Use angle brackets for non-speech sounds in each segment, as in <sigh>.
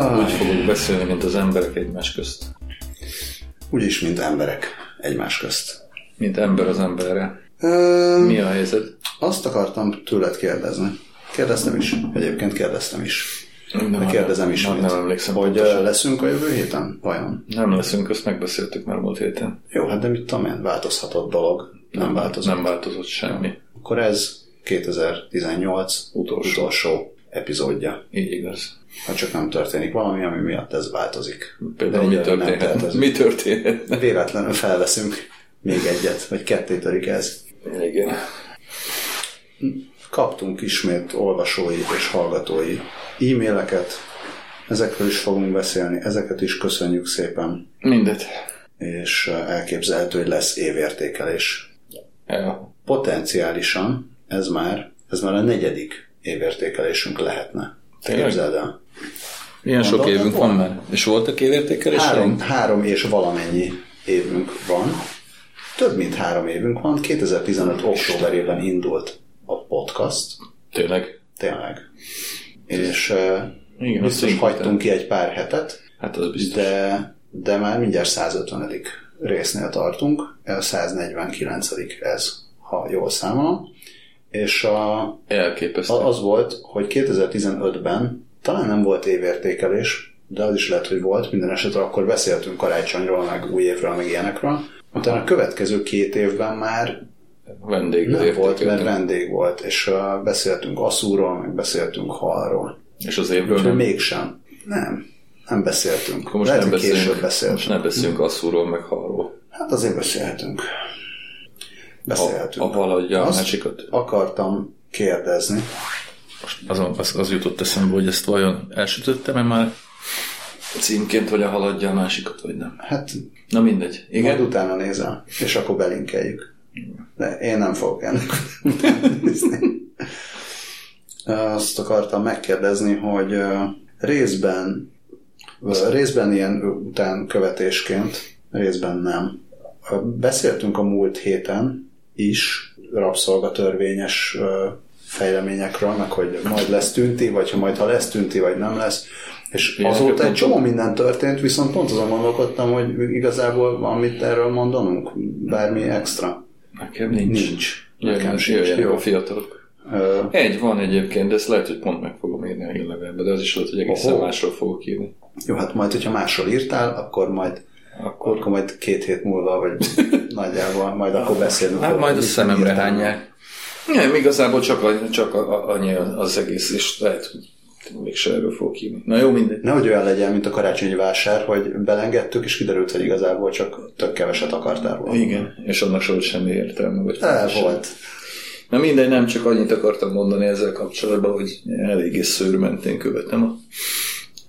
Ah, Úgy fogok beszélni, mint az emberek egymás közt. úgyis, mint emberek egymás közt. Mint ember az emberre. Ö, Mi a helyzet? Azt akartam tőled kérdezni. Kérdeztem is. Egyébként kérdeztem is. De Nem, kérdezem is. nem, nem emlékszem. Hogy pontosan. leszünk a jövő héten? Vajon? Nem leszünk, azt megbeszéltük már múlt héten. Jó, hát de mit tudom én, változhatott dolog. Nem változott. Nem változott semmi. Akkor ez 2018 Utolsó. utolsó epizódja. Így igaz. Ha csak nem történik valami, ami miatt ez változik. Például mi nem történhet? tervezünk. Mi történhet? Véletlenül felveszünk még egyet, vagy ketté törik ez. Igen. Kaptunk ismét olvasói és hallgatói e-maileket, ezekről is fogunk beszélni, ezeket is köszönjük szépen, Mindet. és elképzelhető, hogy lesz évértékelés. Ja. Potenciálisan ez már, ez már a negyedik évértékelésünk lehetne. Képzeld el. Milyen sok Mondod, évünk van? van már? És voltak évértékelések? Három, három és valamennyi évünk van. Több mint három évünk van. 2015. októberében indult a podcast. Tényleg? Tényleg. És uh, Igen, biztos hagytunk ki egy pár hetet, Hát az biztos. de, de már mindjárt 150. résznél tartunk. Ez 149. ez, ha jól számolom. És a, Elképesztő. az volt, hogy 2015-ben talán nem volt évértékelés, de az is lehet, hogy volt. Minden esetre akkor beszéltünk karácsonyról, meg új évről, meg ilyenekről. Utána a következő két évben már Vendég nem volt, mert vendég volt, és beszéltünk Aszúról, meg beszéltünk Halról. És az évről Úgyhogy nem. mégsem. Nem. Nem beszéltünk. Akkor most Lehet, nem beszélünk, beszéltünk. most nem beszélünk asszúról, meg halról. Hát azért beszélhetünk. A, Beszélhetünk. a valadja a Azt másikat. akartam kérdezni. Azon, az, az jutott eszembe, hogy ezt vajon elsütöttem-e már címként, vagy a haladja a másikat, vagy nem. Hát Na mindegy. Igen? Majd utána nézem, és akkor belinkeljük. De én nem fogok ennek nézni. Azt akartam megkérdezni, hogy részben, részben ilyen után követésként, részben nem. Beszéltünk a múlt héten is rabszolgatörvényes fejleményekről, meg hogy majd lesz tünti, vagy ha majd ha lesz tünti, vagy nem lesz. És Ilyeneket azóta egy csomó minden történt, viszont pont azon gondolkodtam, hogy igazából valamit erről mondanunk, bármi extra. Nekem nincs. Nincs. Nekem sincs. Jöjjenek Jó. a fiatalok. Ö, Egy van egyébként, de ezt lehet, hogy pont meg fogom írni a hírlevélbe, de az is lehet, hogy egészen Oho. másról fogok írni. Jó, hát majd, hogyha másról írtál, akkor majd, Akkor, akkor majd két hét múlva, vagy <laughs> nagyjából, majd akkor beszélünk. hát majd a szememre hányják. Nem, igazából csak, csak annyi az egész, és lehet, hogy mégse erről fogok írni. Na jó, mindegy. Nehogy olyan legyen, mint a karácsonyi vásár, hogy belengedtük, és kiderült, hogy igazából csak tök keveset akartál volna. Igen, és annak se volt semmi értelme. Vagy El volt. Na mindegy, nem csak annyit akartam mondani ezzel kapcsolatban, hogy eléggé szőrmentén követem a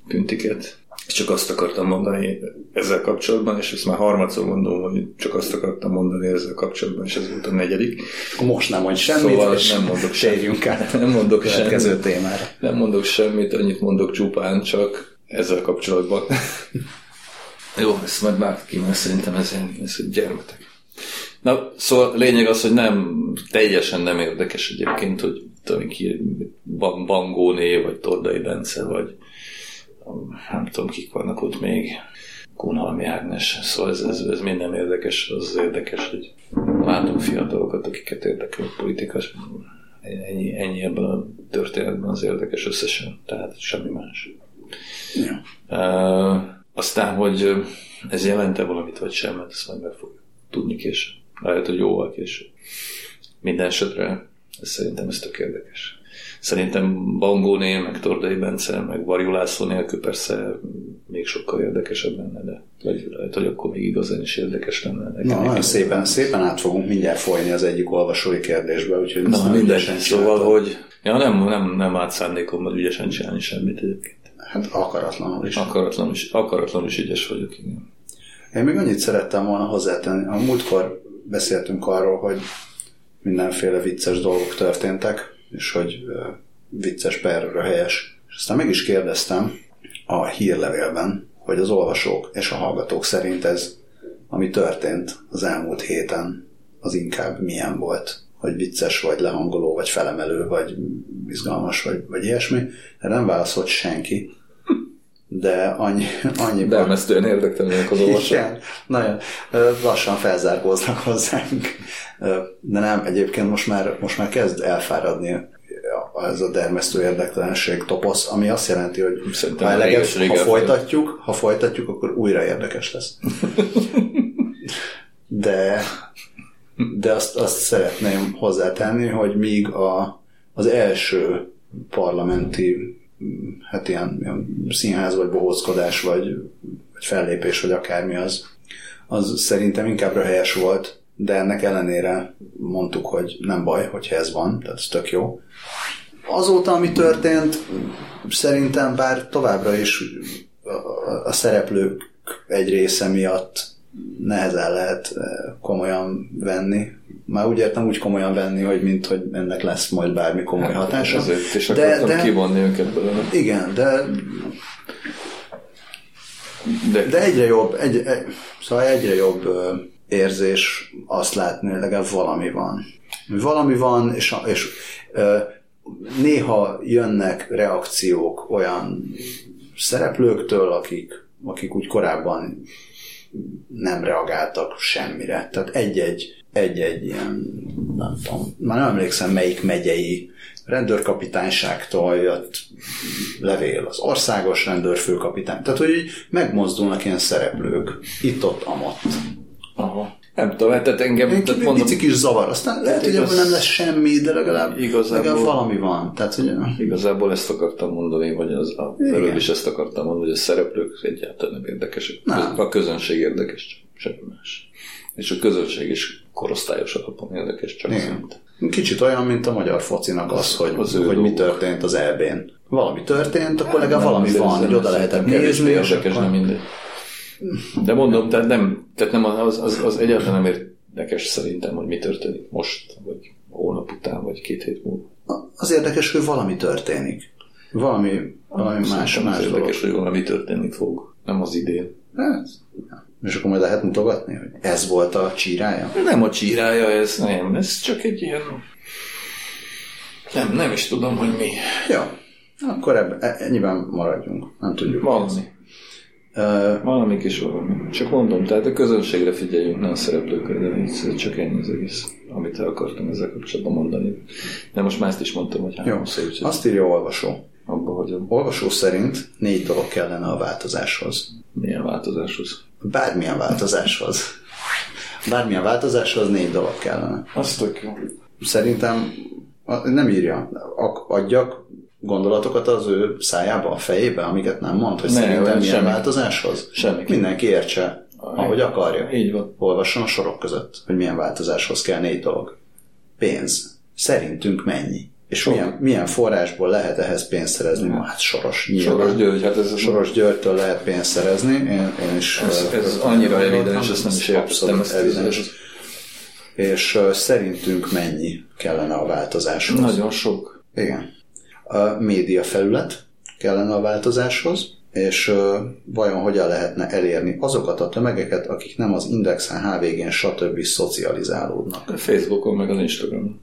tüntiket. Csak azt akartam mondani ezzel kapcsolatban, és ezt már harmadszor mondom, hogy csak azt akartam mondani ezzel kapcsolatban, és ez volt a negyedik. Most nem mondj semmit, Szóval és nem mondok térjünk át Nem mondok semmit. témára. Nem mondok semmit, annyit mondok csupán csak ezzel kapcsolatban. <laughs> Jó, ezt majd már ki, mert szerintem ez, ez gyermetek. Na, szóval lényeg az, hogy nem, teljesen nem érdekes egyébként, hogy tudom, ki, Ban- Bangóné, vagy Tordai Bence, vagy nem tudom, kik vannak ott még, Kunhalmi Ágnes, szóval ez, ez, ez mind nem érdekes, az érdekes, hogy látok fiatalokat, akiket érdekel a politika, ennyi, ennyi ebben a történetben az érdekes összesen, tehát semmi más. Ja. Uh, aztán, hogy ez jelente valamit, vagy sem, mert ezt majd meg fogjuk tudni később. Lehet, hogy jóval később. Minden esetre ez szerintem ez tök érdekes. Szerintem Bangóné, meg Tordai Bence, meg Varjú László nélkül persze még sokkal érdekesebb lenne, de vagy lehet, hogy akkor még igazán is érdekes lenne. Nekem Na, nagyon szépen, szépen át fogunk mindjárt folyni az egyik olvasói kérdésbe, úgyhogy Na, ügyesen Szóval, hogy ja, nem, nem, nem át szándékommal ügyesen csinálni semmit egyébként. Hát akaratlanul is. Akaratlanul is, akaratlanul is ügyes vagyok, igen. Én még annyit szerettem volna hozzátenni. A múltkor beszéltünk arról, hogy mindenféle vicces dolgok történtek, és hogy vicces per helyes. És aztán meg is kérdeztem a hírlevélben, hogy az olvasók és a hallgatók szerint ez, ami történt az elmúlt héten, az inkább milyen volt. Hogy vicces, vagy lehangoló, vagy felemelő, vagy izgalmas, vagy, vagy ilyesmi. Erre nem válaszolt senki. De annyi, annyi Dermesztően érdektelenek az olvasók. Igen, nagyon lassan felzárkóznak hozzánk. De nem, egyébként most már, most már kezd elfáradni ez a dermesztő érdektelenség toposz, ami azt jelenti, hogy Szerintem ha, eleget, ha folytatjuk, ha folytatjuk, akkor újra érdekes lesz. <laughs> De, de azt, azt szeretném hozzátenni, hogy míg a, az első parlamenti hát ilyen, ilyen színház, vagy bohózkodás, vagy, vagy fellépés, vagy akármi az, az szerintem inkább helyes volt, de ennek ellenére mondtuk, hogy nem baj, hogyha ez van, tehát ez tök jó. Azóta, ami történt, szerintem bár továbbra is a szereplők egy része miatt nehezen lehet eh, komolyan venni. Már úgy értem úgy komolyan venni, hogy mint hogy ennek lesz majd bármi komoly hatása. Ezért is De- de- kivonni őket belőle. Igen, de, De, de egyre jobb, egy, egy, szóval egyre jobb érzés azt látni, hogy legalább valami van. Valami van, és, és néha jönnek reakciók olyan szereplőktől, akik, akik úgy korábban nem reagáltak semmire. Tehát egy-egy, egy-egy ilyen, nem tudom, már nem emlékszem melyik megyei rendőrkapitányságtól jött levél az országos rendőrfőkapitány. Tehát, hogy így megmozdulnak ilyen szereplők, itt-ott, amott. Aha. Nem tudom, hát tehát engem, Egy tehát mondom, pici kis zavar, aztán lehet, hogy ebből nem lesz semmi, de legalább, Igazából- legalább valami van. Tehát, hogy igazából ezt akartam mondani, vagy az, a, előbb is ezt akartam mondani, hogy a szereplők egyáltalán nem érdekesek. Nem. A közönség érdekes, semmi más. És a közönség is korosztályos alapon érdekes, csak Igen. Kicsit olyan, mint a magyar focinak az, hogy, az hogy mi dolguk. történt az EB-n. Valami történt, akkor legalább valami van, hogy oda lehetett nézni, és érdekes, akkor... nem mindegy. De mondom, tehát nem, tehát nem az, az, az egyáltalán nem érdekes szerintem, hogy mi történik most, vagy hónap után, vagy két hét múlva. Az érdekes, hogy valami történik. Valami, valami más, Szerintem más az dolog. érdekes, hogy valami történni fog. Nem az idén. Hát, és akkor majd lehet mutogatni, hogy ez volt a csírája? Nem a csírája ez, nem, ez csak egy ilyen... Nem, nem is tudom, hogy mi. Ja, akkor ebben, ennyiben maradjunk. Nem tudjuk. Valami. Ö, Valami kis valami. Csak mondom, tehát a közönségre figyeljünk, nem a szereplőkre, de így csak ennyi az egész, amit el akartam ezzel kapcsolatban mondani. De most már ezt is mondtam, hogy jó, három szó, úgyhogy azt írja olvasó. abba hagyom. Olvasó szerint négy dolog kellene a változáshoz. Milyen változáshoz. Bármilyen változáshoz. Bármilyen változáshoz négy dolog kellene. Azt tök jó. Szerintem nem írja. Ak- adjak gondolatokat az ő szájába, a fejébe, amiket nem mond, hogy Ne, szerintem milyen semmi. változáshoz? Semmi. Mindenki értse, ahogy akarja. Így van. Olvasson a sorok között, hogy milyen változáshoz kell négy dolog. Pénz. Szerintünk mennyi? És Sok. milyen, milyen forrásból lehet ehhez pénzt szerezni? Ma, hát soros, nyilván. Soros György, hát ez Soros Györgytől lehet pénzt szerezni. Én, én is... Ez, ez ö, annyira evidens, ezt nem is értettem. Ezt evidens. És ö, szerintünk mennyi kellene a változáshoz? Nagyon sok. Igen. A média felület kellene a változáshoz, és vajon hogyan lehetne elérni azokat a tömegeket, akik nem az Indexen, HVG-n, stb. szocializálódnak. A Facebookon, meg az Instagramon.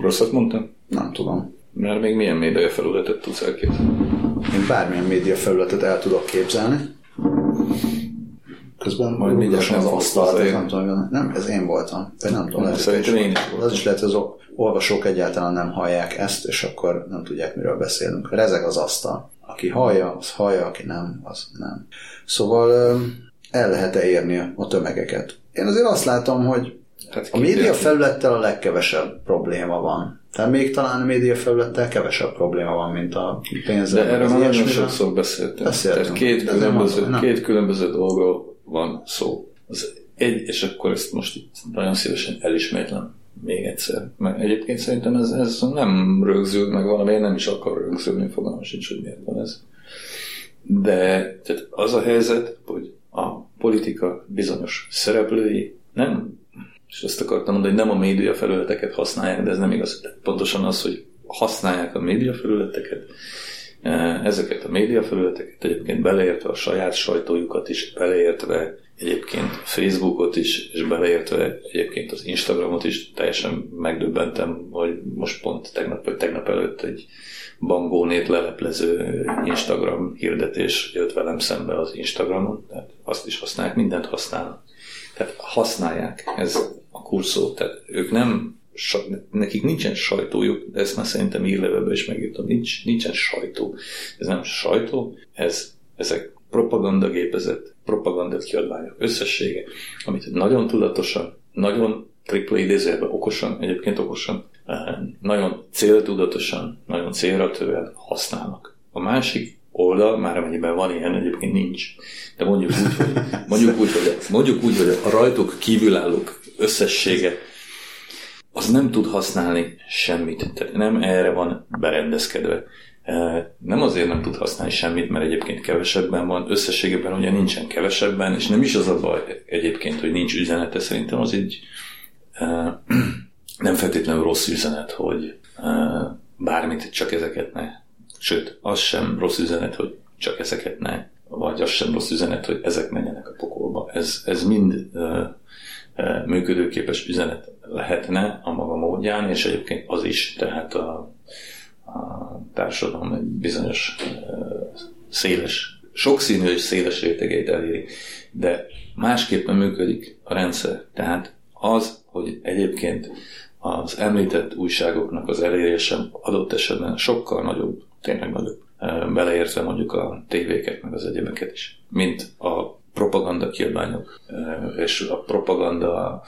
Rosszat mondtam? Nem tudom. Mert még milyen média felületet tudsz elképzelni? Én bármilyen média felületet el tudok képzelni. Közben Majd mindjárt az asztalt, fogsz nem tudom, nem, ez én voltam. De nem tudom, szerintem én is Az is lehet, hogy az olvasók egyáltalán nem hallják ezt, és akkor nem tudják, miről beszélünk. Rezeg az asztal. Aki hallja, az hallja, aki nem, az nem. Szóval el lehet-e érni a tömegeket? Én azért azt látom, hogy Hát a média felülettel a legkevesebb probléma van. Tehát még talán a média felülettel kevesebb probléma van, mint a pénzzel. De erről már nagyon sokszor beszéltem. Beszéltünk. Tehát két különböző, mondom, két különböző dolgról van szó. Az egy, és akkor ezt most itt nagyon szívesen elismétlem még egyszer. Mert egyébként szerintem ez, ez nem rögzül, meg valami nem is akar rögzülni, fogalmam sincs, hogy miért van ez. De tehát az a helyzet, hogy a politika bizonyos szereplői nem, és ezt akartam mondani, hogy nem a média felületeket használják, de ez nem igaz. Tehát Pontosan az, hogy használják a média felületeket, ezeket a média felületeket egyébként beleértve a saját sajtójukat is, beleértve egyébként Facebookot is, és beleértve egyébként az Instagramot is teljesen megdöbbentem, hogy most pont tegnap vagy tegnap előtt egy bangónét leleplező Instagram hirdetés jött velem szembe az Instagramon, tehát azt is használják, mindent használnak. Tehát használják, ez a kurszó, tehát ők nem nekik nincsen sajtójuk, de ezt már szerintem írlevebben is megírtam, nincs, nincsen sajtó. Ez nem sajtó, ez, ezek propagandagépezet, propagandakiadványok összessége, amit nagyon tudatosan, nagyon tripla idézőjelben okosan, egyébként okosan, eh, nagyon céltudatosan, nagyon célra tően használnak. A másik oldal, már amennyiben van ilyen, egyébként nincs. De mondjuk úgy, hogy, mondjuk úgy, hogy, mondjuk úgy, hogy a rajtuk kívülállók összessége az nem tud használni semmit. Tehát nem erre van berendezkedve. Nem azért nem tud használni semmit, mert egyébként kevesebben van, összességében ugye nincsen kevesebben, és nem is az a baj egyébként, hogy nincs üzenete, szerintem az így <clears throat> nem feltétlenül rossz üzenet, hogy bármit, csak ezeket ne. Sőt, az sem rossz üzenet, hogy csak ezeket ne, vagy az sem rossz üzenet, hogy ezek menjenek a pokolba. Ez, ez mind működőképes üzenet lehetne a maga módján, és egyébként az is, tehát a, a társadalom egy bizonyos széles, sokszínű és széles rétegeit eléri, de másképpen működik a rendszer. Tehát az, hogy egyébként az említett újságoknak az elérése adott esetben sokkal nagyobb, tényleg nagyobb, beleértve mondjuk a tévéket, meg az egyebeket is, mint a propaganda kiadványok és a propaganda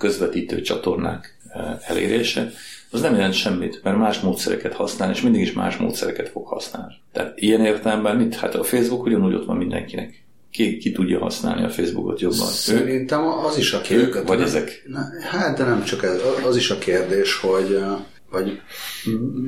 közvetítő csatornák elérése, az nem jelent semmit, mert más módszereket használ, és mindig is más módszereket fog használni. Tehát ilyen értelemben mit? Hát a Facebook ugyanúgy ott van mindenkinek. Ki, ki tudja használni a Facebookot jobban? Szerintem az is a kérdés. Ők, vagy ezek? Hát, de nem csak ez. Az is a kérdés, hogy vagy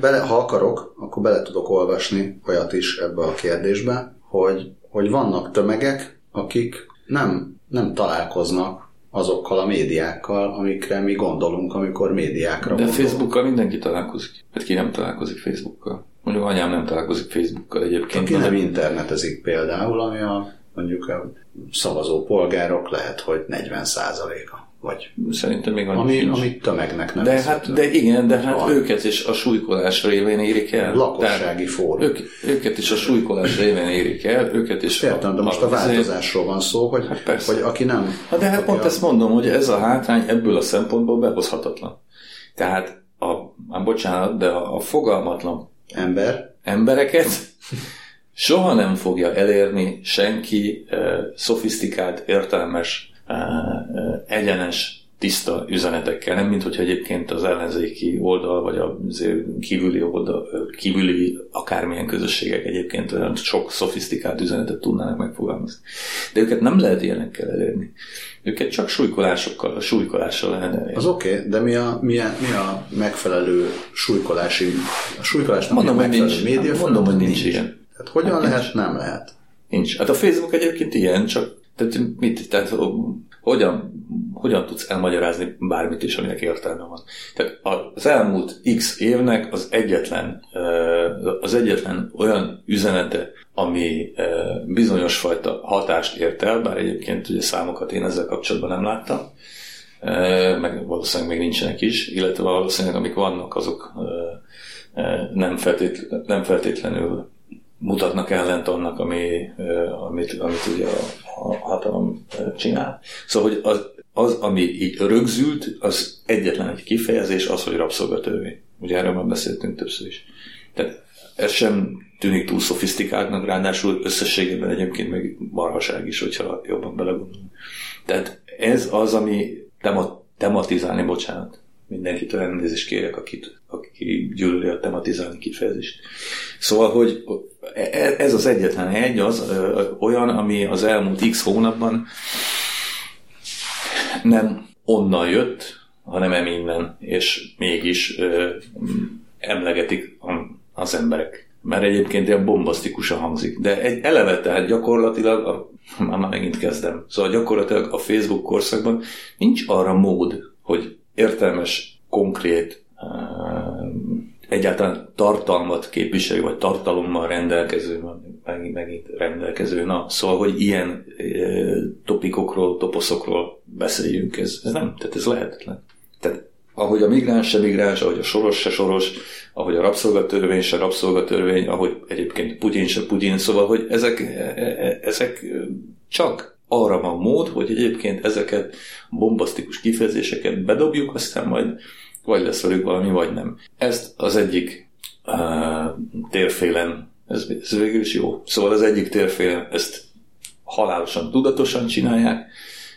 bele, ha akarok, akkor bele tudok olvasni olyat is ebbe a kérdésbe, hogy, hogy vannak tömegek, akik nem, nem találkoznak azokkal a médiákkal, amikre mi gondolunk, amikor médiákra De gondolunk. Facebookkal mindenki találkozik. Hát ki nem találkozik Facebookkal? Mondjuk anyám nem találkozik Facebookkal egyébként. Aki nem internetezik például, ami a mondjuk a szavazó polgárok lehet, hogy 40 a vagy Szerintem még ami, ami tömegnek nem de, hát, de igen, de hát van. őket is a súlykolás révén érik el. Lakossági fórum. Ők, őket is a súlykolás révén érik el, őket is... Értem, de most a, a változásról van szó, hogy, hát hogy aki nem... Ha de hát pont a... ezt mondom, hogy ez a hátrány ebből a szempontból behozhatatlan. Tehát, a, a bocsánat, de a, a fogalmatlan ember embereket soha nem fogja elérni senki eh, szofisztikált, értelmes egyenes, tiszta üzenetekkel, nem mint hogyha egyébként az ellenzéki oldal, vagy a kívüli oldal, kívüli akármilyen közösségek egyébként olyan sok szofisztikált üzenetet tudnának megfogalmazni. De őket nem lehet ilyenekkel elérni. Őket csak súlykolásokkal, súlykolással lehet elérni. Az oké, okay, de mi a, mi, a, mi a megfelelő súlykolási, a súlykolásnak mondom, mi a megfelelő nincs, média? Mondom, hogy nincs, nincs ilyen. Tehát hogyan hát lehet? Nincs. Nem lehet. Nincs. Hát a Facebook egyébként ilyen, csak tehát mit? Tehát hogyan, hogyan tudsz elmagyarázni bármit is, aminek értelme van? Tehát az elmúlt x évnek az egyetlen, az egyetlen olyan üzenete, ami bizonyos fajta hatást ért el, bár egyébként ugye számokat én ezzel kapcsolatban nem láttam, meg valószínűleg még nincsenek is, illetve valószínűleg amik vannak, azok nem, feltétlenül, nem feltétlenül mutatnak ellent annak, ami, amit, amit ugye a, a hatalom csinál. Szóval, hogy az, az, ami így rögzült, az egyetlen egy kifejezés, az, hogy rabszolgatörvény. Ugye erről már beszéltünk többször is. Tehát ez sem tűnik túl szofisztikáltnak, ráadásul összességében egyébként meg marhaság is, hogyha jobban belegondolunk. Tehát ez az, ami tema, tematizálni, bocsánat, mindenkitől elnézést kérek, akit, aki gyűlöli a tematizálni kifejezést. Szóval, hogy e, ez az egyetlen egy, az olyan, ami az elmúlt x hónapban nem onnan jött, hanem eminnen, és mégis ö, emlegetik az emberek. Mert egyébként ilyen bombasztikusan hangzik. De egy eleve, tehát gyakorlatilag, a, már megint kezdem, szóval gyakorlatilag a Facebook korszakban nincs arra mód, hogy értelmes, konkrét, egyáltalán tartalmat képviselő, vagy tartalommal rendelkező, megint, megint rendelkező. Na, szóval, hogy ilyen e, topikokról, toposzokról beszéljünk, ez, ez nem, tehát ez lehetetlen. Tehát ahogy a migráns se migráns, ahogy a soros se soros, ahogy a rabszolgatörvény se rabszolgatörvény, ahogy egyébként Putyin se Putyin, szóval, hogy ezek, e, e, ezek csak arra van mód, hogy egyébként ezeket bombasztikus kifejezéseket bedobjuk, aztán majd vagy lesz velük valami, vagy nem. Ezt az egyik uh, térfélen, ez, ez végül is jó, szóval az egyik térfélen ezt halálosan tudatosan csinálják,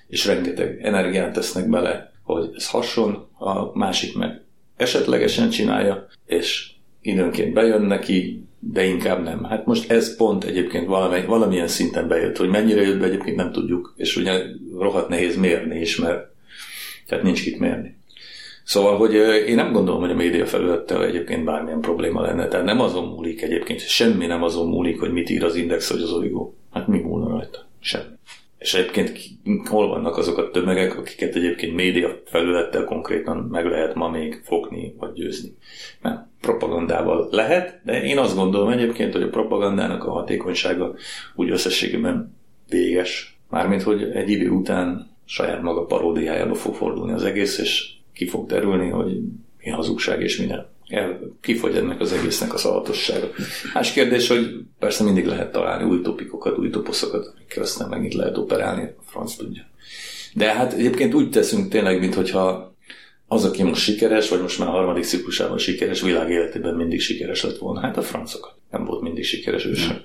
és rengeteg energiát tesznek bele, hogy ez hasson, a másik meg esetlegesen csinálja, és időnként bejön neki, de inkább nem. Hát most ez pont egyébként valami, valamilyen szinten bejött, hogy mennyire jött be egyébként nem tudjuk, és ugye rohadt nehéz mérni is, mert tehát nincs kit mérni. Szóval, hogy én nem gondolom, hogy a média felülettel egyébként bármilyen probléma lenne. Tehát nem azon múlik egyébként, semmi nem azon múlik, hogy mit ír az Index vagy az Origo. Hát mi múlna rajta? Semmi. És egyébként hol vannak azok a tömegek, akiket egyébként média felülettel konkrétan meg lehet ma még fogni vagy győzni. Nem, propagandával lehet, de én azt gondolom egyébként, hogy a propagandának a hatékonysága úgy összességében véges. Mármint, hogy egy idő után saját maga paródiájába fog fordulni az egész, és ki fog derülni, hogy mi hazugság és mi nem. Kifogy ennek az egésznek a szavatossága. Más kérdés, hogy persze mindig lehet találni új topikokat, új toposzokat, amikkel aztán megint lehet operálni, franc tudja. De hát egyébként úgy teszünk tényleg, mintha az, aki most sikeres, vagy most már harmadik ciklusában sikeres, világ életében mindig sikeres lett volna. Hát a francokat. Nem volt mindig sikeres ő sem.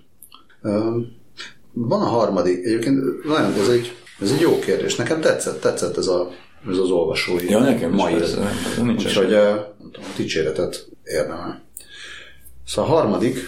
Van a harmadik, egyébként nagyon, ez egy, ez egy jó kérdés. Nekem tetszett, tetszett ez a ez az olvasói ja, nekem mai. Ez, ez nincs Úgyhogy eh, dicséretet érdemel. Szóval a harmadik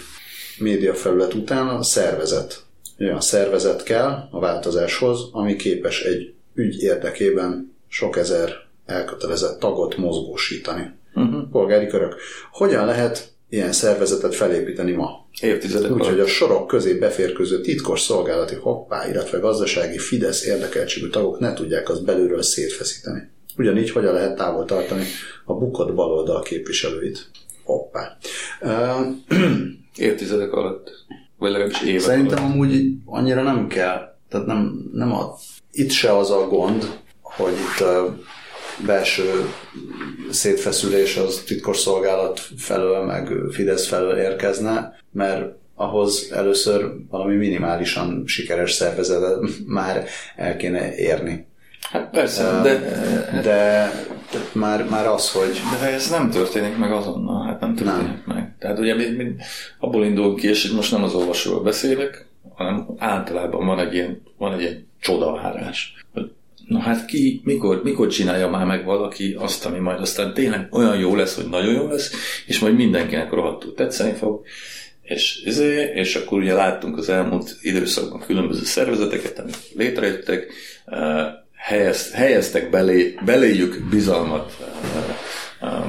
média felület után a szervezet. Olyan szervezet kell a változáshoz, ami képes egy ügy érdekében sok ezer elkötelezett tagot mozgósítani. Uh-huh. Polgári körök. Hogyan lehet ilyen szervezetet felépíteni ma? Évtizedek Úgyhogy a sorok közé beférkőző titkos szolgálati hoppá, illetve gazdasági Fidesz érdekeltségű tagok ne tudják azt belülről szétfeszíteni. Ugyanígy hogyan lehet távol tartani a bukott baloldal képviselőit. Hoppá. <clears throat> Évtizedek alatt. Vagy legalábbis évek Szerintem alatt. amúgy annyira nem kell. Tehát nem, nem a, itt se az a gond, hogy itt belső szétfeszülés az titkos szolgálat felől, meg Fidesz felől érkezne, mert ahhoz először valami minimálisan sikeres szervezetet már el kéne érni. Hát persze, de, de, de már, már az, hogy... De ez nem történik meg azonnal, hát nem történik nem. meg. Tehát ugye mi, mi abból indulunk ki, és most nem az olvasóról beszélek, hanem általában van egy ilyen, van egy ilyen csodavárás. Hogy Na hát ki, mikor, mikor csinálja már meg valaki azt, ami majd aztán tényleg olyan jó lesz, hogy nagyon jó lesz, és majd mindenkinek rohadtul tetszeni fog, és, ezért, és akkor ugye láttunk az elmúlt időszakban különböző szervezeteket, amik létrejöttek, eh, helyezt, helyeztek belé, beléjük bizalmat, eh,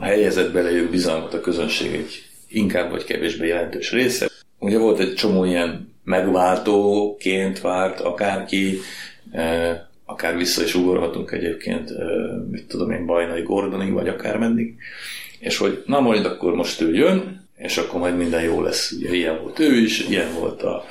helyezett beléjük bizalmat a közönség egy inkább vagy kevésbé jelentős része. Ugye volt egy csomó ilyen megváltóként várt akárki, akár vissza is ugorhatunk egyébként, mit tudom én, Bajnai Gordonig, vagy akár mendig, és hogy na majd akkor most ő jön, és akkor majd minden jó lesz. Ugye ilyen volt ő is, ilyen volt a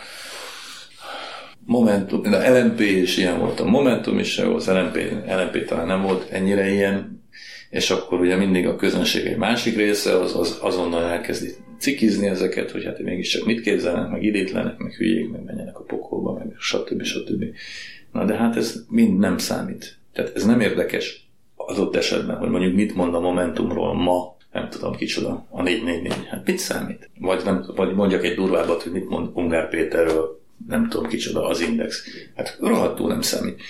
Momentum, a LMP is ilyen volt, a Momentum is, az LMP, LMP talán nem volt ennyire ilyen, és akkor ugye mindig a közönség egy másik része az, az azonnal elkezdi cikizni ezeket, hogy hát mégiscsak mit képzelnek, meg idétlenek, meg hülyék, meg menjenek a pokolba, meg stb. stb. Na de hát ez mind nem számít. Tehát ez nem érdekes adott esetben, hogy mondjuk mit mond a Momentumról ma, nem tudom kicsoda, a 444. Hát mit számít? Vagy, nem, vagy mondjak egy durvábbat, hogy mit mond Ungár Péterről, nem tudom kicsoda, az Index. Hát rohadtul nem számít.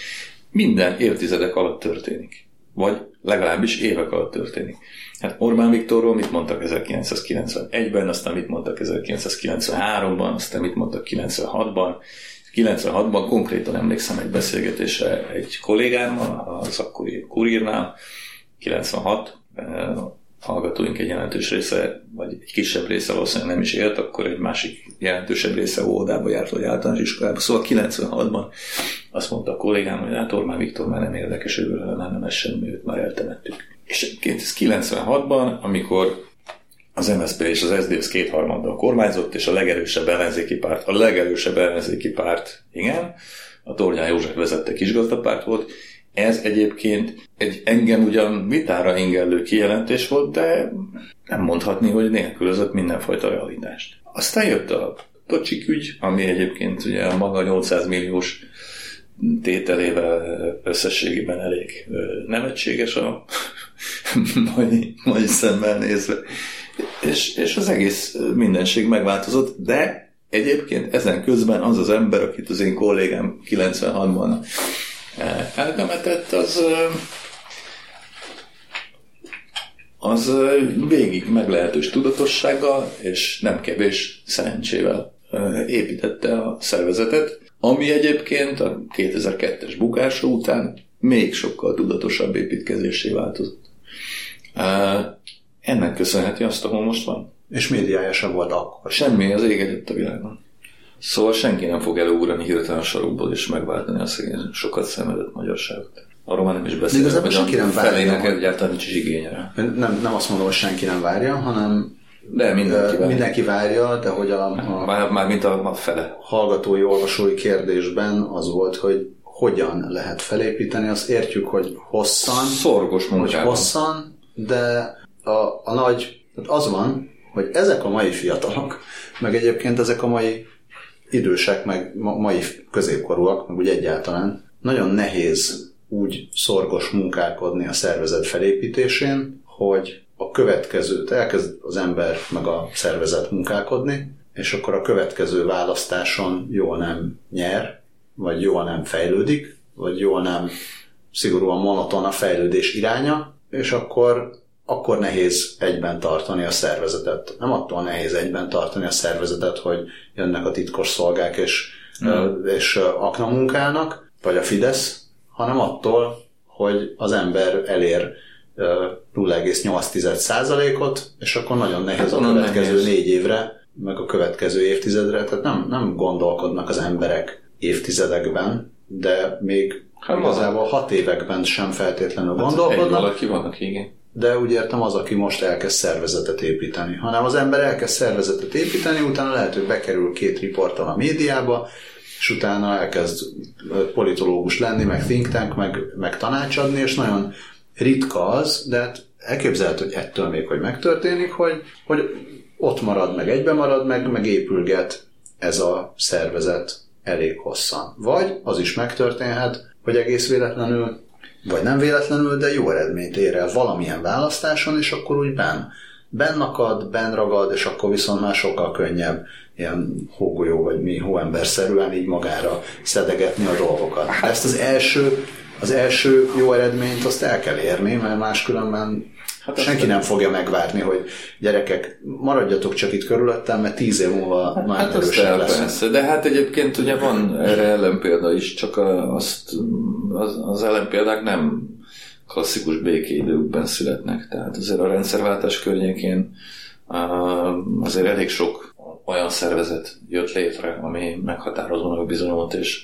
Minden évtizedek alatt történik. Vagy legalábbis évek alatt történik. Hát Orbán Viktorról mit mondtak 1991-ben, aztán mit mondtak 1993-ban, aztán mit mondtak 96-ban, 96-ban konkrétan emlékszem egy beszélgetésre egy kollégámmal, az akkori kurírnál, 96, eh, hallgatóink egy jelentős része, vagy egy kisebb része valószínűleg nem is élt, akkor egy másik jelentősebb része óvodába járt, vagy általános iskolába. Szóval 96-ban azt mondta a kollégám, hogy hát Orbán Viktor már nem érdekes, őről már nem ez semmi, őt már eltemettük. És ez 96-ban, amikor az MSZP és az SZDSZ kétharmaddal kormányzott, és a legerősebb ellenzéki párt, a legerősebb ellenzéki párt, igen, a Tornyán József vezette kisgazdapárt volt, ez egyébként egy engem ugyan vitára ingellő kijelentés volt, de nem mondhatni, hogy nélkülözött mindenfajta realitást. Aztán jött a Tocsik ügy, ami egyébként ugye a maga 800 milliós tételével összességében elég nevetséges a <laughs> mai, mai szemmel nézve. És, és az egész mindenség megváltozott, de egyébként ezen közben az az ember, akit az én kollégám 96-ban eltemetett, az az végig meglehetős tudatossággal és nem kevés szerencsével építette a szervezetet, ami egyébként a 2002-es bukása után még sokkal tudatosabb építkezésé változott. Ennek köszönheti azt, ahol most van. És médiája sem volt akkor. Semmi, az ég a világon. Szóval senki nem fog előugrani hirtelen a sarokból és megváltani a szegény sokat szenvedett magyarságot. Arról már nem is beszélek, hogy senki nem várja. Felének egyáltalán nincs is igénye Nem, nem azt mondom, hogy senki nem várja, hanem de mindenki várja. Mindenki várja, de hogy a, a már, már mint a, a fele. hallgatói, olvasói kérdésben az volt, hogy hogyan lehet felépíteni, azt értjük, hogy hosszan, Szorgos munkában. hogy hosszan, de a, a nagy, az van, hogy ezek a mai fiatalok, meg egyébként ezek a mai idősek, meg mai középkorúak, meg úgy egyáltalán, nagyon nehéz úgy szorgos munkálkodni a szervezet felépítésén, hogy a következőt elkezd az ember meg a szervezet munkálkodni, és akkor a következő választáson jól nem nyer, vagy jól nem fejlődik, vagy jól nem szigorúan monoton a fejlődés iránya, és akkor, akkor nehéz egyben tartani a szervezetet. Nem attól nehéz egyben tartani a szervezetet, hogy jönnek a titkos szolgák és, mm. és akna munkálnak, vagy a Fidesz, hanem attól, hogy az ember elér 0,8%-ot, és akkor nagyon nehéz hát, a következő nehéz. négy évre, meg a következő évtizedre, tehát nem, nem gondolkodnak az emberek évtizedekben, de még hát igazából hat években sem feltétlenül hát gondolkodnak. Egy valaki vannak, igen. De úgy értem az, aki most elkezd szervezetet építeni. Hanem az ember elkezd szervezetet építeni, utána lehet, hogy bekerül két riporttal a médiába, és utána elkezd politológus lenni, meg think tank, meg, meg tanácsadni, és nagyon ritka az, de hát elképzelhető, hogy ettől még, hogy megtörténik, hogy, hogy ott marad, meg egybe marad, meg, meg épülget ez a szervezet elég hosszan. Vagy az is megtörténhet, hogy egész véletlenül, vagy nem véletlenül, de jó eredményt ér el valamilyen választáson, és akkor úgy benn, benn akad, benn ragad, és akkor viszont már sokkal könnyebb ilyen hógolyó, vagy mi hóemberszerűen így magára szedegetni a dolgokat. Ezt az első az első jó eredményt azt el kell érni, mert máskülönben hát senki nem fogja megvárni, hogy gyerekek, maradjatok csak itt körülöttem, mert tíz év múlva hát, már hát erősebb lesz. Persze, de hát egyébként ugye van erre ellenpélda is, csak azt, az, az ellenpéldák nem klasszikus békéidőkben születnek. Tehát azért a rendszerváltás környékén azért elég sok olyan szervezet jött létre, ami meghatározónak bizonyult, és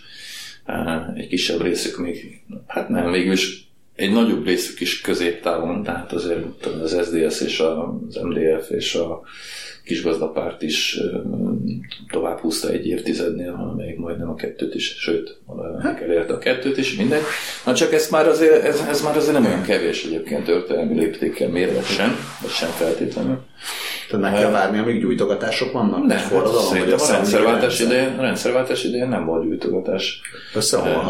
egy kisebb részük még, hát nem, végül is egy nagyobb részük is középtávon, tehát azért az SDS és az MDF és a kisgazdapárt is tovább húzta egy évtizednél, amelyik majdnem a kettőt is, sőt, hát. elérte a kettőt is, mindegy. Na csak ez már azért, ez, ez már azért nem olyan kevés egyébként történelmi léptékkel mérve sem, vagy sem feltétlenül. Tehát meg kell várni, amíg gyújtogatások vannak? Nem, forradalom, hát a rendszerváltás idején, a rendszerváltás idején nem volt gyújtogatás.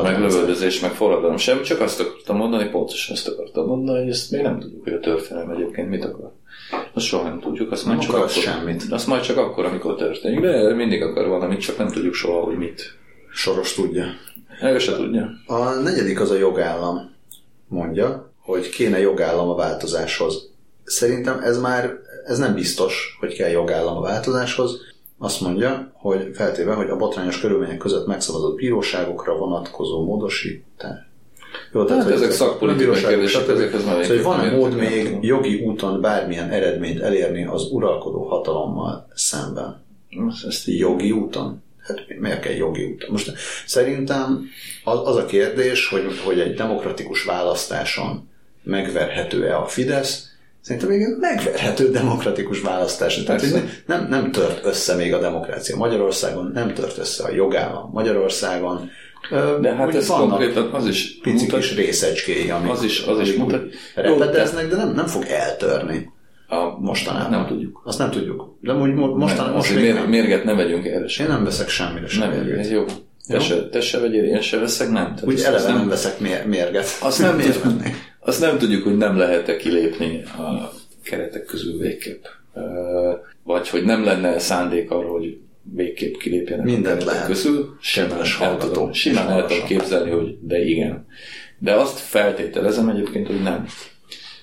Meg lövöldözés, meg forradalom sem, csak azt akartam mondani, pontosan azt akartam mondani, hogy ezt még nem tudjuk, hogy a történelem egyébként mit akar. Azt soha nem tudjuk, azt majd csak akkor, semmit. Azt majd csak akkor, amikor történik, de mindig akar valamit, csak nem tudjuk soha, hogy mit. Soros tudja. Ő se tudja. A negyedik az a jogállam mondja, hogy kéne jogállam a változáshoz. Szerintem ez már ez nem biztos, hogy kell jogállam a változáshoz. Azt mondja, hogy feltéve, hogy a botrányos körülmények között megszavazott bíróságokra vonatkozó módosítás. Jó, tehát, hát ezek szakpolitikai kérdések, ezekhez már szóval, hogy van-e mód még jogi úton bármilyen eredményt elérni az uralkodó hatalommal szemben? Ezt jogi úton? Hát miért kell jogi úton? Most szerintem az, az a kérdés, hogy, hogy egy demokratikus választáson megverhető-e a Fidesz, Szerintem még megverhető demokratikus választás. Tehát hogy nem, nem tört össze még a demokrácia. Magyarországon nem tört össze a jogállam. Magyarországon de hát ez konkrétan az is pici mutat, kis részecskéi, amik, az is, az is mutat, repedeznek, de nem, nem fog eltörni. A mostanában. Nem tudjuk. Azt nem tudjuk. De úgy mostanában most még mér, Mérget ne vegyünk erre sem. Én nem veszek semmire sem nem, mérget. Jó. Te, jó? Se, te se vegyél, én se veszek, nem. Tehát úgy eleve nem, nem veszek mérget. Azt nem, <laughs> tudjuk, azt nem tudjuk, hogy nem lehet-e kilépni a keretek közül végképp. Vagy hogy nem lenne szándék arra, hogy végképp kilépjenek Mindent a lehet. közül. Simán, el tudom, simán el tudom képzelni, hogy de igen. De azt feltételezem egyébként, hogy nem.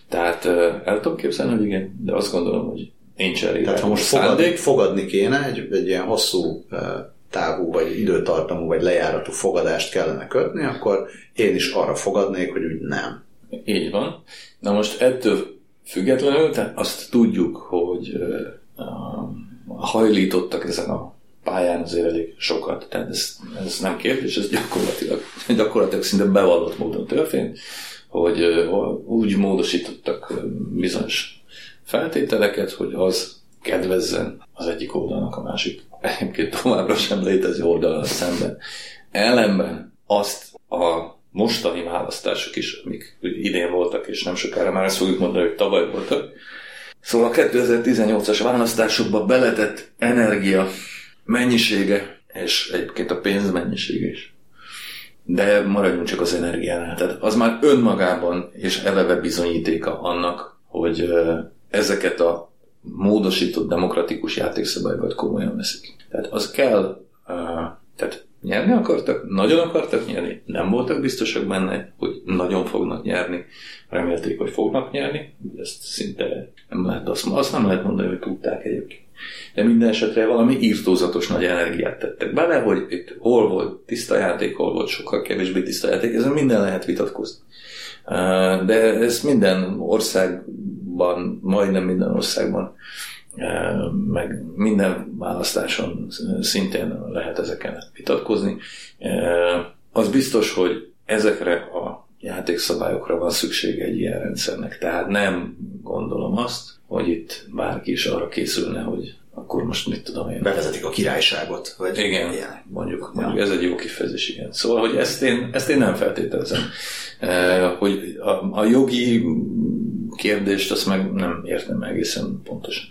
Tehát el tudom képzelni, hogy igen, de azt gondolom, hogy nincs elég. Tehát ha most fogadni, fogadni kéne, egy, egy ilyen hosszú távú, vagy időtartamú, vagy lejáratú fogadást kellene kötni, akkor én is arra fogadnék, hogy úgy nem. Így van. Na most ettől függetlenül, tehát azt tudjuk, hogy hajlítottak ezen a pályán azért elég sokat, tehát ez, ez nem kérdés, ez gyakorlatilag, gyakorlatilag szinte bevallott módon történt, hogy úgy módosítottak bizonyos feltételeket, hogy az kedvezzen az egyik oldalnak a másik, egyébként továbbra sem létező oldalal szemben. Ellenben azt a mostani választások is, amik idén voltak, és nem sokára már ezt fogjuk mondani, hogy tavaly voltak, Szóval a 2018-as választásokba beletett energia mennyisége, és egyébként a pénz mennyisége is. De maradjunk csak az energiánál. Tehát az már önmagában és eleve bizonyítéka annak, hogy ezeket a módosított demokratikus játékszabályokat komolyan veszik. Tehát az kell, tehát nyerni akartak, nagyon akartak nyerni, nem voltak biztosak benne, hogy nagyon fognak nyerni, remélték, hogy fognak nyerni, ezt szinte nem lehet azt, azt nem lehet mondani, hogy tudták egyébként. De minden esetre valami írtózatos nagy energiát tettek bele, hogy itt hol volt tiszta játék, hol volt sokkal kevésbé tiszta játék, ezen minden lehet vitatkozni. De ez minden országban, majdnem minden országban, meg minden választáson szintén lehet ezeken vitatkozni. Az biztos, hogy ezekre a játékszabályokra van szüksége egy ilyen rendszernek. Tehát nem gondolom azt, hogy itt bárki is arra készülne, hogy akkor most mit tudom én. Bevezetik a királyságot. Vagy igen, ilyen. mondjuk, mondjuk ja. ez egy jó kifejezés, igen. Szóval, hogy ezt én, ezt én nem feltételezem. E, hogy a, a jogi kérdést azt meg nem értem egészen pontosan.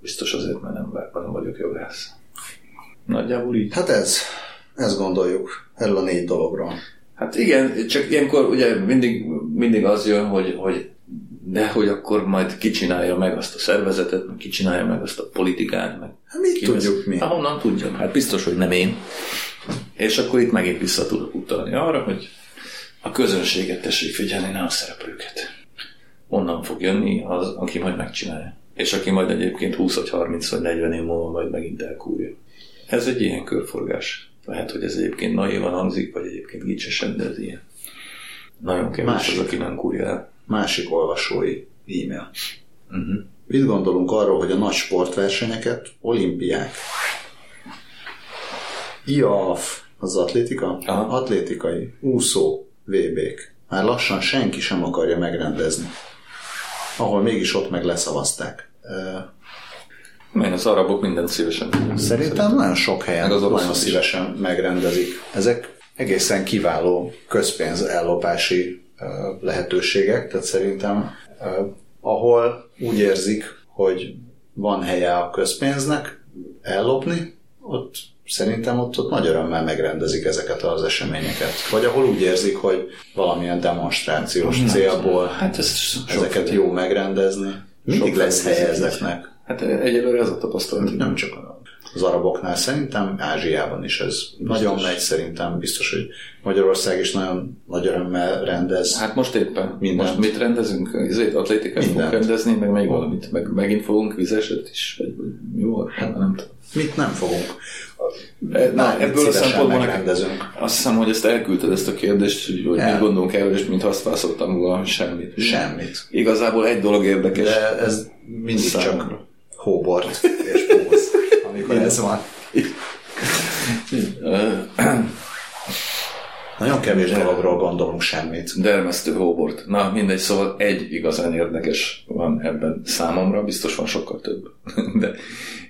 Biztos azért, mert nem, nem vagyok jogász. Nagyjából így. Hát ez, ezt gondoljuk erről a négy dologról. Hát igen, csak ilyenkor ugye mindig, mindig az jön, hogy, hogy de hogy akkor majd kicsinálja meg azt a szervezetet, meg kicsinálja meg azt a politikát, meg hát mit tudjuk mi? Ahonnan tudjam, hát biztos, hogy nem én. És akkor itt megint vissza tudok utalni arra, hogy a közönséget tessék figyelni, ne a szereplőket. Onnan fog jönni az, aki majd megcsinálja. És aki majd egyébként 20 vagy 30 vagy 40 év múlva majd megint elkúrja. Ez egy ilyen körforgás. Lehet, hogy ez egyébként naívan hangzik, vagy egyébként gicsesen, de ez ilyen. Nagyon kevés Másik. az, aki nem kúrja el másik olvasói e-mail. Uh-huh. Mit gondolunk arról, hogy a nagy sportversenyeket, olimpiák, IAF, az atlétika? Aha. Atlétikai, úszó, VB-k. Már lassan senki sem akarja megrendezni. Ahol mégis ott meg leszavazták. Mert az arabok minden szívesen. Szerintem, Szerintem nagyon sok helyen meg az nagyon szívesen megrendezik. Ezek egészen kiváló közpénz ellopási lehetőségek, tehát szerintem ahol úgy érzik, hogy van helye a közpénznek ellopni, ott szerintem ott, ott nagy örömmel megrendezik ezeket az eseményeket. Vagy ahol úgy érzik, hogy valamilyen demonstrációs célból hát ez ezeket jó megrendezni. Mindig lesz helye ezeknek. Hát egyelőre ez a tapasztalat. Nem csak az araboknál, szerintem Ázsiában is ez biztos. nagyon megy, szerintem biztos, hogy Magyarország is nagyon nagy örömmel rendez. Hát most éppen. Mindent. Most mit rendezünk? Ezért atlétikát fogunk rendezni, meg még valamit. Meg megint fogunk vizeset is, vagy, vagy mi volt? Hát, nem tudom. Mit nem fogunk? Na, Na ebből a szempontból rendezünk. Azt hiszem, hogy ezt elküldted ezt a kérdést, hogy, hogy mit gondolunk erről, és mint válaszoltam volna, semmit. Semmit. Igazából egy dolog érdekes. De ez mindig számomra. csak hóbort és póz, amikor ez van. <clears throat> Nagyon kevés dologról gondolunk semmit. Dermesztő hóbort. Na, mindegy, szóval egy igazán érdekes van ebben számomra, biztos van sokkal több. <laughs> De,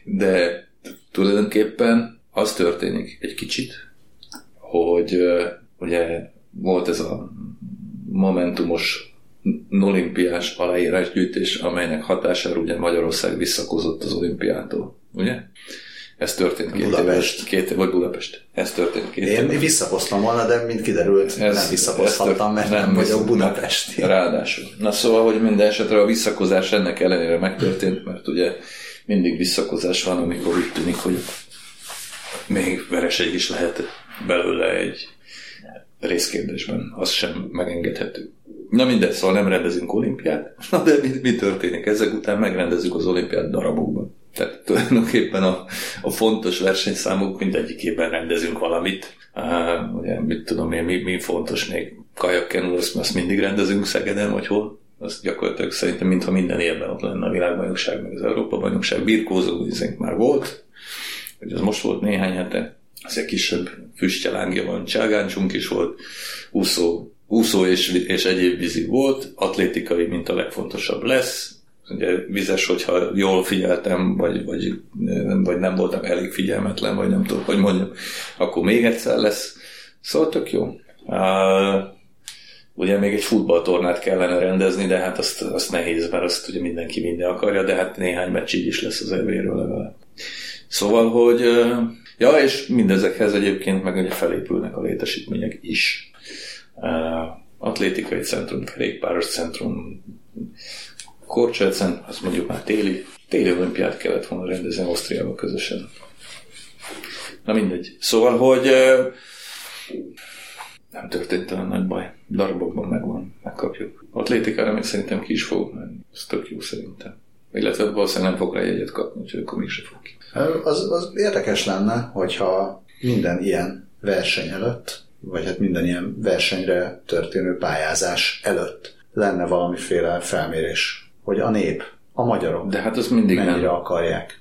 de tulajdonképpen az történik egy kicsit, hogy ugye volt ez a momentumos olimpiás aláírásgyűjtés, amelynek hatására ugye Magyarország visszakozott az olimpiától, ugye? Ez történt két Budapest. éves, két, vagy Budapest. Ez történt két Én éves. visszakoztam volna, de mint kiderült, ez, nem visszakozhattam, mert nem, nem vagyok budapesti. Ráadásul. Na szóval, hogy minden esetre a visszakozás ennek ellenére megtörtént, mert ugye mindig visszakozás van, amikor úgy tűnik, hogy még vereség is lehet belőle egy részkérdésben. Az sem megengedhető. Na mindegy, szóval nem rendezünk olimpiát, <laughs> na de mi, mi történik? Ezek után megrendezzük az olimpiát darabokban. Tehát tulajdonképpen a, a fontos versenyszámok mindegyikében rendezünk valamit. Uh, ugye, mit tudom én, mi, mi fontos még? Kajakkenul, azt, azt mindig rendezünk Szegeden, vagy hol? Az gyakorlatilag szerintem, mintha minden évben ott lenne a világbajnokság, meg az Európa-bajnokság. Birkózó izénk már volt, hogy az most volt néhány hete, az egy kisebb füstjelángja van, cságáncsunk is volt, úszó, úszó és, és egyéb vízi volt, atlétikai, mint a legfontosabb lesz, ugye vizes, hogyha jól figyeltem, vagy, vagy, vagy nem voltam elég figyelmetlen, vagy nem tudom, hogy mondjam, akkor még egyszer lesz. Szóval tök jó. Uh, ugye még egy futballtornát kellene rendezni, de hát azt, azt nehéz, mert azt ugye mindenki minden akarja, de hát néhány meccs így is lesz az evéről legalább. Szóval, hogy ja, és mindezekhez egyébként meg ugye felépülnek a létesítmények is. Atlétikai centrum, kerékpáros centrum, Korcselcen, azt mondjuk már téli, téli olimpiát kellett volna rendezni Ausztriával közösen. Na mindegy. Szóval, hogy nem történt olyan nagy baj. Darabokban megvan, megkapjuk. Atlétikára még szerintem ki is fog menni. Ez tök jó szerintem. Illetve valószínűleg nem fog rá jegyet kapni, úgyhogy akkor mégse fog ki. Az, az érdekes lenne, hogyha minden ilyen verseny előtt, vagy hát minden ilyen versenyre történő pályázás előtt lenne valamiféle felmérés, hogy a nép, a magyarok De hát az mindig mennyire nem. akarják.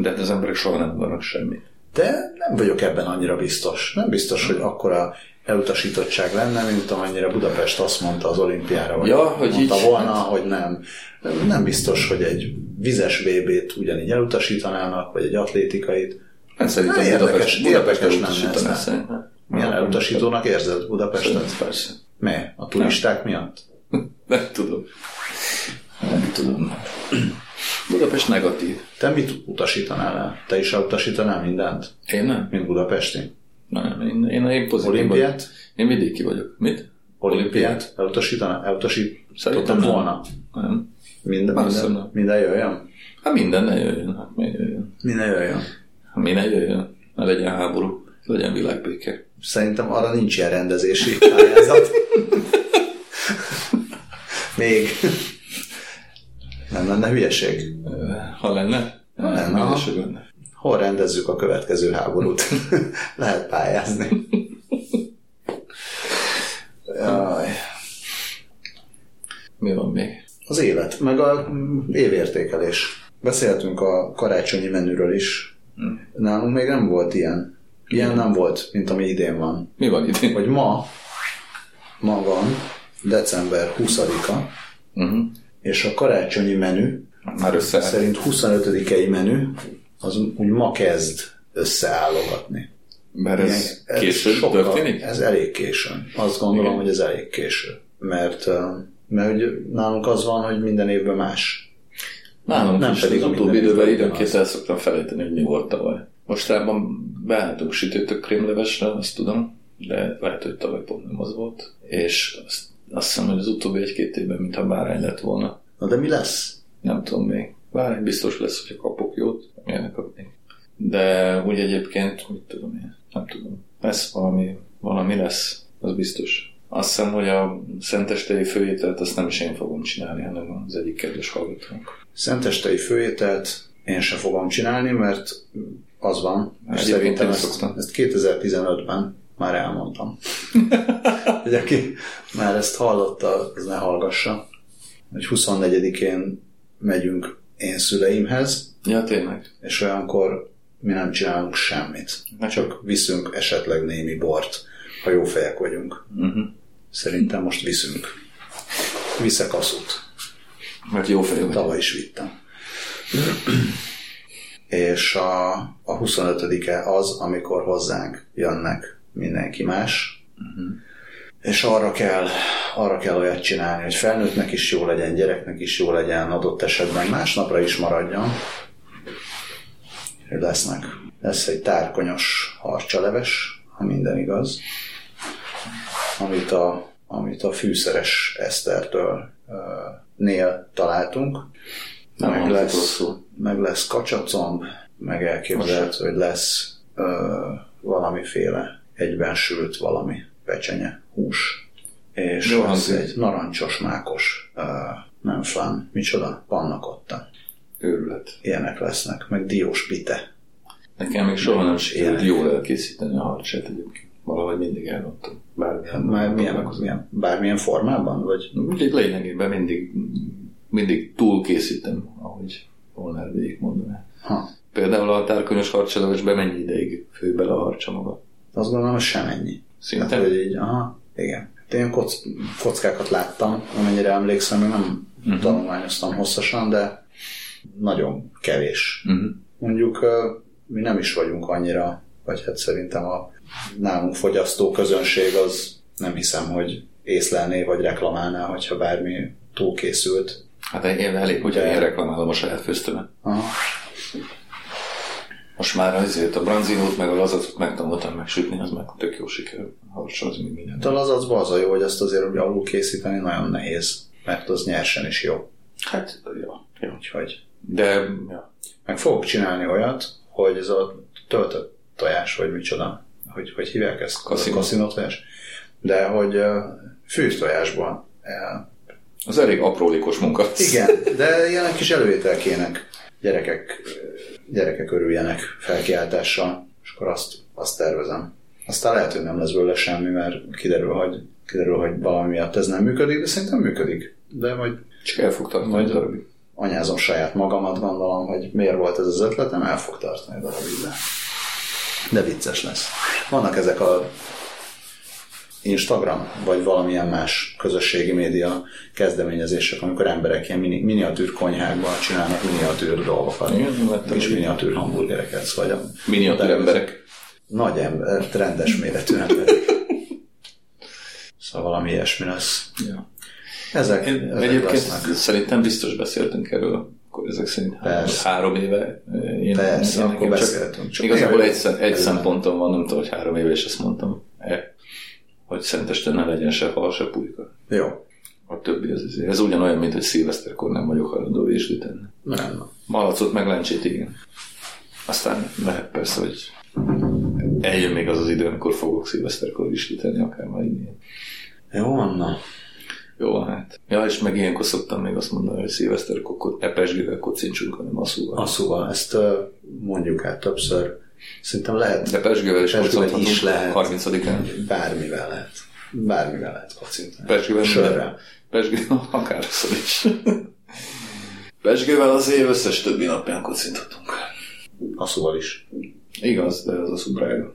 De hát az emberek soha nem vannak semmit. De nem vagyok ebben annyira biztos. Nem biztos, hogy akkora elutasítottság lenne, mint amennyire Budapest azt mondta az olimpiára, vagy Ja, hogy mondta így- volna, hogy nem. Nem biztos, hogy egy vizes VB-t ugyanígy elutasítanának, vagy egy atlétikait. Hát szerintem Na, érdekes- Budapest, Budapest ez, szerintem. Milyen elutasítónak érzed Budapestet? Persze. Mi? A turisták miatt? <laughs> Nem tudom. Nem tudom. Budapest negatív. Te mit utasítanál el? Te is elutasítanál mindent? Én nem. Mint budapesti? Nem, én, én, én pozitív Olimpiát? vagyok. Én vidéki vagyok. Mit? Olimpiát? Szerintem nem. volna? Nem. Minden, Persze minden, nem. minden jöjjön? Hát minden ne jöjjön. Hát mi jöjjön? Minden jöjjön. Hát mi ne jöjjön? Ne legyen háború. Legyen világbéke. Szerintem arra nincs ilyen rendezési pályázat. Még. Nem lenne hülyeség. Ha lenne? Ha lenne. Mindegy, lenne. Hol rendezzük a következő háborút? <laughs> Lehet pályázni. Jaj. Mi van még? Az élet, meg a évértékelés. Beszéltünk a karácsonyi menüről is. Nálunk még nem volt ilyen. Ilyen nem volt, mint ami idén van. Mi van idén? Hogy ma, ma van december 20-a, Uh-huh. és a karácsonyi menü Már összeállt. szerint 25-i menü az úgy ma kezd összeállogatni. Mert ez Ilyen- később sokkal- történik? Ez elég későn. Azt gondolom, Igen. hogy ez elég késő. Mert, mert hogy nálunk az van, hogy minden évben más. Nálam Nem is pedig az utóbbi időben időnként el szoktam felejteni, hogy mi volt tavaly. Mostában beállítunk sütőtök krémlevesre, azt tudom, de lehet, hogy tavaly pont nem az volt. És azt, azt hiszem, hogy az utóbbi egy-két évben, mintha bárány lett volna. Na de mi lesz? Nem tudom még. Bárány biztos lesz, hogyha kapok jót. Milyenek kapni. De úgy egyébként, mit tudom én, nem tudom. Lesz valami, valami lesz, az biztos. Azt hiszem, hogy a szentestei főételt azt nem is én fogom csinálni, hanem az egyik kedves hallgatónk. Szentestei főételt én sem fogom csinálni, mert az van, és Egyébként szerintem ezt, szoktam. ezt 2015-ben már elmondtam. <laughs> hogy aki már ezt hallotta, az ne hallgassa. Hogy 24-én megyünk én szüleimhez, Ja, tényleg. és olyankor mi nem csinálunk semmit. Ne Csak viszünk esetleg némi bort ha jó fejek vagyunk. Uh-huh. Szerintem most viszünk. Viszek aszút. Mert jó fej vagy. Tavaly is vittem. És a, a 25-e az, amikor hozzánk jönnek mindenki más, uh-huh. És arra kell, arra kell olyat csinálni, hogy felnőttnek is jó legyen, gyereknek is jó legyen, adott esetben másnapra is maradjon. Lesznek. Lesz egy tárkonyos harcsaleves, ha minden igaz, amit a, amit a fűszeres Esztertől uh, nél találtunk. Nem meg lesz, rosszul. meg lesz kacsacomb, meg elképzelhető, hogy lesz uh, valamiféle egybensült valami pecsenye, hús. És Jó lesz egy narancsos, mákos, uh, nem fán, micsoda, pannakotta. Őrület. Ilyenek lesznek, meg diós pite. Nekem még soha nem sikerült jól elkészíteni a harcsát egyébként. Valahogy mindig elrontom. Bármilyen. Már milyen, milyen, bármilyen formában, vagy Úgyhogy lényegében mindig, mindig túl készítem, ahogy Molnár végig mondaná. ha, Például a tárkonyos harcsalevesbe mennyi ideig fő bele a harcsa maga? azt gondolom, hogy semennyi. Szinte? Hát, hogy így, aha, igen. Hát Én kock, kockákat láttam, amennyire emlékszem, még nem uh-huh. tanulmányoztam hosszasan, de nagyon kevés. Uh-huh. Mondjuk mi nem is vagyunk annyira, vagy hát szerintem a nálunk fogyasztó közönség az nem hiszem, hogy észlelné vagy reklamálná, hogyha bármi túlkészült. Hát én elég, hogyha én reklamálom a saját főztömet. Aha. Most már azért a branzinót meg a lazacot megtanultam megsütni, az meg tök jó sikerül. A harcsa az még minden. De az az az a jó, hogy ezt azért hogy alul készíteni nagyon nehéz, mert az nyersen is jó. Hát, jó. jó. Úgyhogy De, ja. meg fogok csinálni olyat, hogy ez a töltött tojás, vagy micsoda, hogy, hogy hívják ezt? Casino. Casino tojás. De hogy uh, fűztojásban. Uh, Az elég aprólékos munka. igen, de ilyenek kis előételkének gyerekek, gyerekek örüljenek felkiáltással, és akkor azt, azt tervezem. Aztán lehet, hogy nem lesz belőle semmi, mert kiderül, hogy, kiderül, hogy valami miatt ez nem működik, de szerintem működik. De majd Csak el fog tartani Majd- darabig. anyázom saját magamat, gondolom, hogy miért volt ez az ötletem, el fog tartani a darabig, de, de vicces lesz. Vannak ezek a Instagram, vagy valamilyen más közösségi média kezdeményezések, amikor emberek ilyen mini, miniatűr konyhákban csinálnak miniatűr dolgokat. Igen, Kis hogy- miniatűr hamburgereket, vagy a Miniatűr emberek. Nagy ember, rendes méretű emberek. Szóval valami ilyesmi lesz. Ja. Ezek, Én ezek egyébként lesznek. szerintem biztos beszéltünk erről, ezek szerint három, Persze. három éve. eh, Én, Persze, én akkor beszéltünk. Csak igazából én- egy, egy szempontom van, nem tudom, hogy három éve, és ezt mondtam, e, hogy szenteste ne legyen se hal, se pulyka. Jó. A többi az azért. Ez ugyanolyan, mint hogy szilveszterkor nem vagyok hajlandó vésli tenni. Nem. Malacot meg lencsét, igen. Aztán lehet persze, hogy eljön még az az idő, amikor fogok szilveszterkor vésli tenni, akár már így. Jó, Anna. Jó, van, hát. Ja, és meg ilyenkor szoktam még azt mondani, hogy szilveszterkor ko- epesgővel kocincsunk, hanem asszúval. Asszúval, ezt ö, mondjuk át többször. Szerintem lehet, De pesgővel is Pesgővel is lehet. 30-án. bármivel lehet. Bármivel lehet kocintani. Pesgővel Sörrel. Pesgővel <laughs> akár is. Pesgővel az év összes többi napján kocinthatunk. Asszúval is. Igaz, de az a szubrága.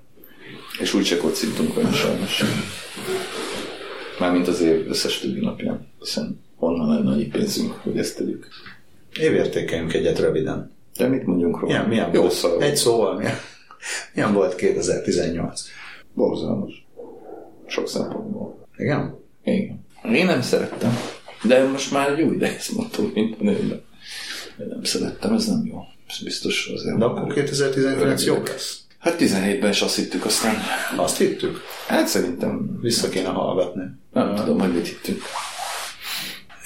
És úgyse kocintunk olyan sajnos. Mármint az év összes többi napján. Hiszen honnan lenne annyi pénzünk, hogy ezt tegyük. Évértékeljünk egyet röviden. De mit mondjunk róla? Milyen, milyen Jó szar. Egy szóval, milyen, milyen volt 2018? Borzalmas. Sok szempontból. Igen? Igen. Én nem szerettem. De most már jó ide ezt mondtam, mint a nőben. Én nem szerettem, ez nem jó. Ez biztos azért. De akkor 2019 jobb lesz. Hát 17-ben is azt hittük, aztán Azt hittük. hát szerintem Vissza kéne hallgatni. nem tudom, hogy mit hittünk.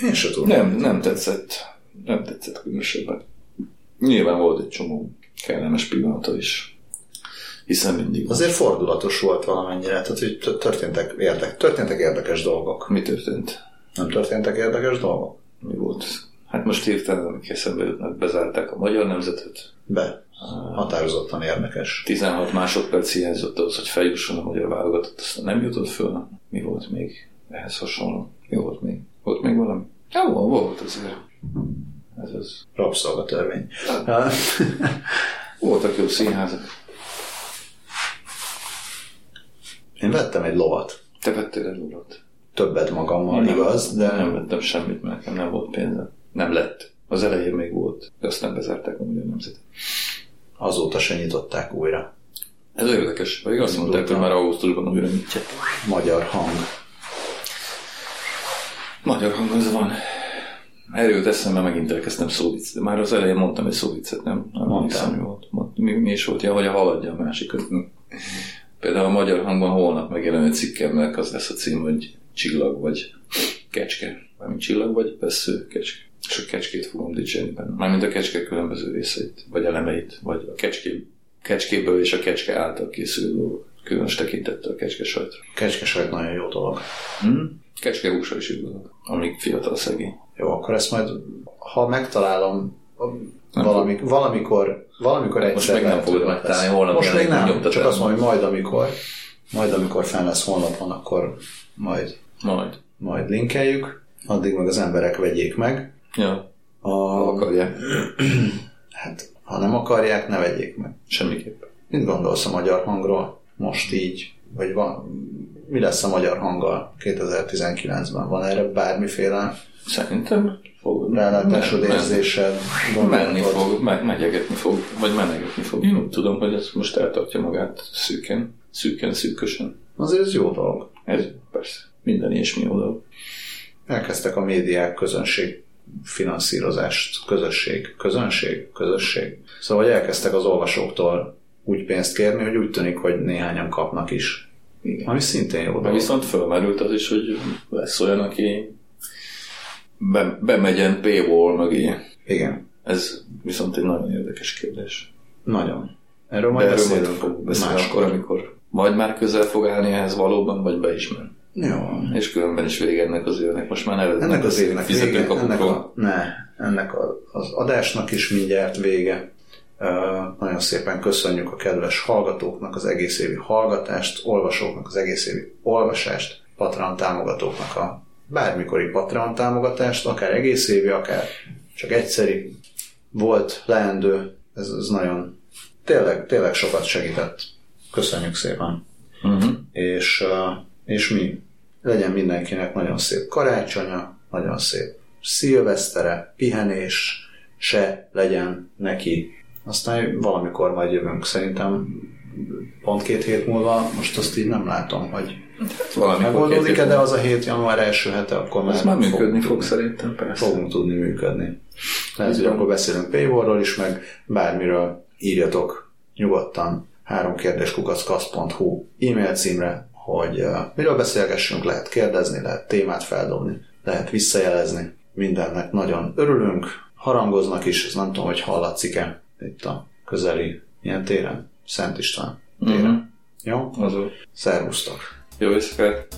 Én se tudom. Nem, nem tetszett. Nem tetszett különösebben. Nyilván volt egy csomó kellemes pillanata is. Hiszen mindig. Azért fordulatos volt valamennyire, tehát hogy történtek, érdek, történtek érdekes dolgok. Mi történt? Nem történtek érdekes dolgok? Mi volt? Hát most hirtelen, amik eszembe jutnak, bezárták a magyar nemzetet. Be. Határozottan érdekes. 16 másodperc hiányzott ahhoz, hogy feljusson a magyar válogatott, aztán nem jutott föl. Mi volt még ehhez hasonló? Mi volt még? Volt még valami? Jó, volt azért. Ez az. Rabszolgatörvény. Voltak jó színházak. Én vettem egy lovat. Te vettél egy lovat? Többet magammal, nem, igaz, de... Nem vettem semmit, mert nekem nem volt pénzem. Nem lett. Az elején még volt, de azt nem bezárták a magyar nemzet. Azóta se nyitották újra. Ez érdekes, pedig azt mondták, hogy már augusztusban újra nyitják. Magyar hang. Magyar hang az van. Erről jut eszembe, megint elkezdtem szóvic. De már az elején mondtam egy szóvicet, nem? nem Mondtam. Mi, volt. Mi, mi is volt? Ja, hogy a haladja a másik. Például a magyar hangban holnap megjelenő cikkemnek az lesz a cím, hogy csillag vagy kecske. Mármint csillag vagy vesző kecske. És a kecskét fogom dicsérni benne. Mármint a kecske különböző részeit, vagy elemeit, vagy a kecské, kecskéből és a kecske által készülő dolgok. Különös tekintettel a kecske sajtra. Kecskesajt nagyon jó dolog. Hm? Kecske húsa is jó dolog, amíg fiatal szegény. Jó, akkor ezt majd, ha megtalálom, valami, valamikor, valamikor egyszer még nem fogod megtalálni, holnap Most még nem, nyomtatás. csak azt mondom, hogy majd amikor, majd amikor fenn lesz honlapon, akkor majd, Majd. majd linkeljük, addig meg az emberek vegyék meg. Ja, A, ha akarják. <clears throat> hát, ha nem akarják, ne vegyék meg. Semmiképp. Mit gondolsz a magyar hangról? Most így? Vagy van, mi lesz a magyar hanggal 2019-ben? Van erre bármiféle Szerintem fog. rálátásod, men- érzésed? Menni fog, meg, megyegetni fog, vagy menegetni fog. Én úgy tudom, hogy ez most eltartja magát szűken, szűken, szűkösen. Azért ez jó dolog. Ez persze. Minden ilyesmi jó dolog. Elkezdtek a médiák közönség finanszírozást, közösség, közönség, közösség. Szóval hogy elkezdtek az olvasóktól úgy pénzt kérni, hogy úgy tűnik, hogy néhányan kapnak is. Igen. Ami szintén jó dolog. viszont fölmerült az is, hogy lesz olyan, aki be, bemegyen paywall mögé. Igen, Ez viszont egy nagyon érdekes kérdés. nagyon. Erről De majd erről majd fogunk beszélni máskor. amikor vagy már közel fog állni ehhez valóban, vagy be is men. Jó. És különben is vége ennek az évnek. Most már neveznek Ennek az évnek vége, ennek, a, ne, ennek a, az adásnak is mindjárt vége. Uh, nagyon szépen köszönjük a kedves hallgatóknak az egész évi hallgatást, olvasóknak az egész évi olvasást, Patreon támogatóknak a bármikori Patreon támogatást, akár egész évi, akár csak egyszeri volt, leendő, ez, ez nagyon tényleg, tényleg sokat segített. Köszönjük szépen! Uh-huh. és, és mi? Legyen mindenkinek nagyon szép karácsonya, nagyon szép szilvesztere, pihenés, se legyen neki. Aztán valamikor majd jövünk, szerintem pont két hét múlva, most azt így nem látom, hogy Valamikor megoldódik-e, de az a hét január első hete, akkor már már működni fog tudni- szerintem, persze. fogunk tudni működni. Lehet, hogy akkor beszélünk paywallról is, meg bármiről írjatok nyugodtan háromkérdéskukackasz.hu e-mail címre, hogy uh, miről beszélgessünk, lehet kérdezni, lehet témát feldobni, lehet visszajelezni. Mindennek nagyon örülünk, harangoznak is, ez nem tudom, hogy hallatszik-e itt a közeli ilyen téren, Szent István téren. Mhm. Jó? Azon. Szervusztok! Jó éjszakát!